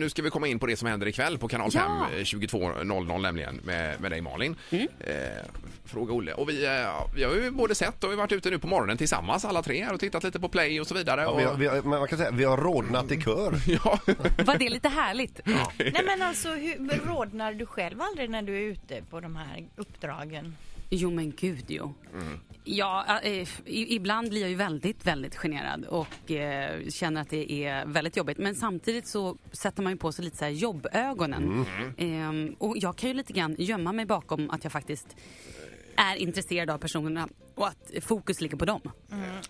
Men nu ska vi komma in på det som händer ikväll på kanal 5 Ja. eh, 22.00 nämligen med, med dig Malin. Mm. Eh, fråga Olle. Och vi, eh, vi har ju både sett och vi har varit ute nu på morgonen tillsammans alla tre här och tittat lite på play och så vidare. Ja, och, vi, har, vi, har, men man kan säga vi har rodnat i kör. ja. Var det lite härligt? Nej men alltså hur rodnar du själv aldrig när du är ute på de här uppdragen? Jo men gud jo. Ja, eh, ibland blir jag ju väldigt, väldigt generad och eh, känner att det är väldigt jobbigt. Men samtidigt så sätter man ju på sig lite så här jobbögonen. Ehm, och jag kan ju lite grann gömma mig bakom att jag faktiskt är intresserad av personerna och att fokus ligger på dem.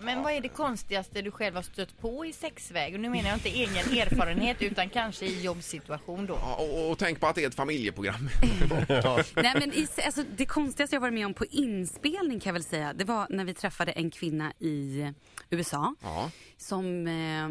Men vad är det konstigaste du själv har stött på i sexväg? Och nu menar jag inte egen erfarenhet utan kanske i jobbsituation då. Ja, och, och tänk på att det är ett familjeprogram. Nej, men i, alltså, det konstigaste jag varit med om på inspelning kan jag väl säga, det var när vi träffade en kvinna i USA Ja. som eh,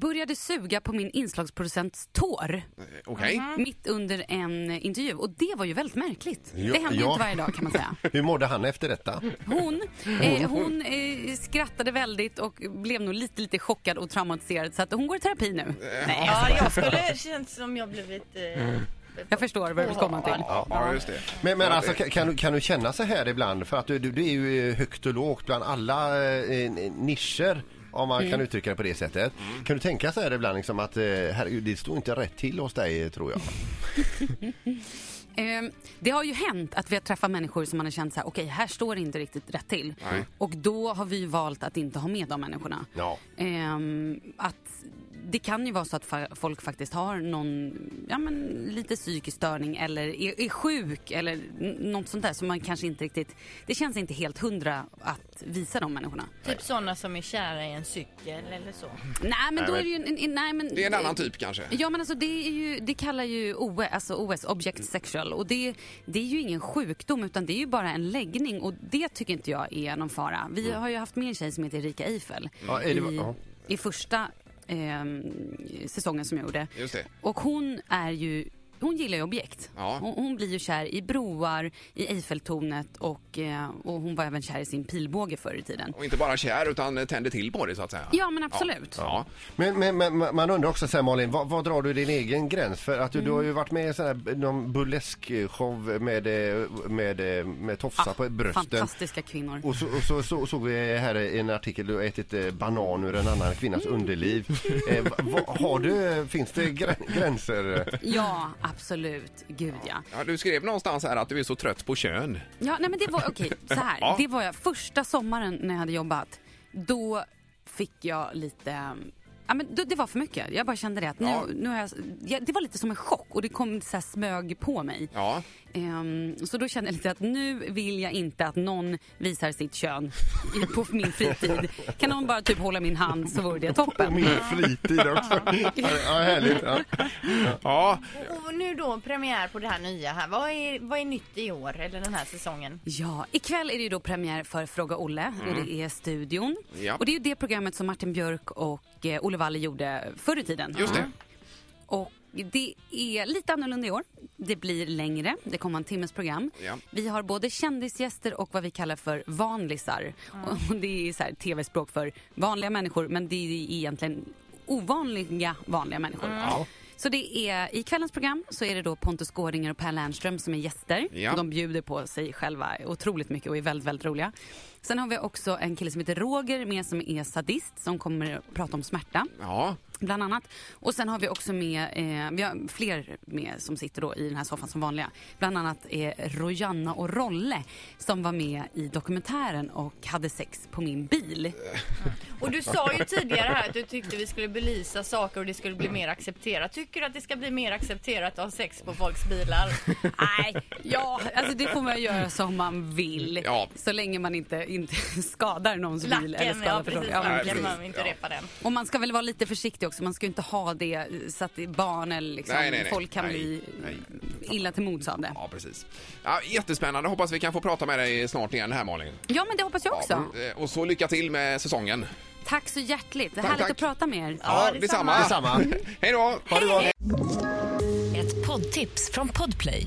började suga på min inslagsproducents tår Eh, Okej. mitt under en intervju. Och det var ju väldigt märkligt. Ja, det händer ju ja. inte varje dag kan man säga. Hur mådde han efter detta? Hon, eh, hon eh, skrattade väldigt och blev nog lite, lite chockad och traumatiserad. Så att hon går i terapi nu. Nej, Ja, jag skulle känt som jag blivit... Eh, jag förstår vad du vill komma till. Ja, just det. Men, men Ja, alltså, det- kan, kan, du, kan du känna så här ibland? För att du, du, du är ju högt och lågt bland alla eh, nischer. Om man kan uttrycka det på det sättet. Kan du tänka så här ibland liksom att eh, herregud, det står inte rätt till hos dig tror jag. Eh, det har ju hänt att vi har träffat människor som man har känt så här, okej här står det inte riktigt rätt till. Nej. Och då har vi valt att inte ha med de människorna. Ja. Ehm, att det kan ju vara så att folk faktiskt har någon, ja men lite psykisk störning eller är, är sjuk eller något sånt där som man kanske inte riktigt, det känns inte helt hundra att visa de människorna. typ sådana som är kära i en cykel eller så. Nej men då är det ju, en- en- nej men Det är en annan typ kanske. Ja men alltså det är ju, det kallar ju OS, alltså OS, Object Sexual och det, det är ju ingen sjukdom utan det är ju bara en läggning och det tycker inte jag är någon fara. Vi har ju haft med en tjej som heter Erika Eiffel Ja, är det- i, ja. i första ehm, säsongen som jag gjorde. Och hon är ju hon gillar ju objekt. Ja. Hon, hon blir ju kär i broar, i Eiffeltornet och, eh, och hon var även kär i sin pilbåge förr i tiden. Och inte bara kär utan tänder till på det så att säga. Ja men absolut. Ja. Men, men, men man undrar också så här, Malin, vad, vad drar du din egen gräns? För att du, du har ju varit med i sån här, någon burlesk-show med, eh, med, eh, med tofsar på brösten. Fantastiska kvinnor. Och så, och så, så såg vi här i en artikel, du har ätit eh, banan ur en annan kvinnas underliv. Eh, va- vad- har du, finns det grä- gränser? Ja, absolut. Gud ja. Ja, du skrev någonstans här att du är så trött på kön. Ja, nej men det var okej, så här. Ja. Det var jag första sommaren när jag hade jobbat. Då fick jag lite Ja, men det, det var för mycket. Jag bara kände det att nu, Ja. nu har jag, ja, det var lite som en chock och det kom så här smög på mig. Ja. Ehm, så då kände jag lite att nu vill jag inte att någon visar sitt kön i- på min fritid. Kan någon bara typ hålla min hand så vore det toppen. Min fritid också. Ja, härligt. Ja. Ja, då premiär på det här nya här. Vad är, vad är nytt i år eller den här säsongen? Ja, ikväll är det ju då premiär för Fråga Olle och det är studion. Ja. Och det är ju det programmet som Martin Björk och eh, Olle Waller gjorde förr i tiden. just det. Och det är lite annorlunda i år. Det blir längre, det kommer en timmes program. Ja. Vi har både kändisgäster och vad vi kallar för vanlisar. Och det är tv-språk för vanliga människor men det är egentligen ovanliga vanliga människor. Så det är, i kvällens program så är det då Pontus Gårdinger och Per Lernström som är gäster. Ja. Och de bjuder på sig själva otroligt mycket och är väldigt, väldigt roliga. Sen har vi också en kille som heter Roger med som är sadist som kommer att prata om smärta Ja, bland annat. Och sen har vi också med, eh, vi har fler med som sitter då i den här soffan som vanliga. Bland annat är Rojanna och Rolle som var med i dokumentären och hade sex på min bil. Och du sa ju tidigare här att du tyckte vi skulle belysa saker och det skulle bli mer accepterat. Tycker du att det ska bli mer accepterat att ha sex på folks bilar? Nej, ja, alltså det får man göra som man vill. Ja. Så länge man inte, inte skadar någons bil. eller Lacken, skadar ja precis. Ja, lacken, precis. man inte Ja. repa den. Och man ska väl vara lite försiktig också. Man ska ju inte ha det så att barn eller liksom, Nej, nej, nej. folk kan Nej, bli nej. illa till mods av det. ja precis. Ja, jättespännande. Hoppas vi kan få prata med dig snart igen här Malin. Ja, men det hoppas jag också. Ja, eh, och så lycka till med säsongen. Tack så hjärtligt. Det är Tack, härligt tack. att prata med er. Ja, detsamma. detsamma. Detsamma. Hej då! Ha det bra. Ett poddtips från Podplay.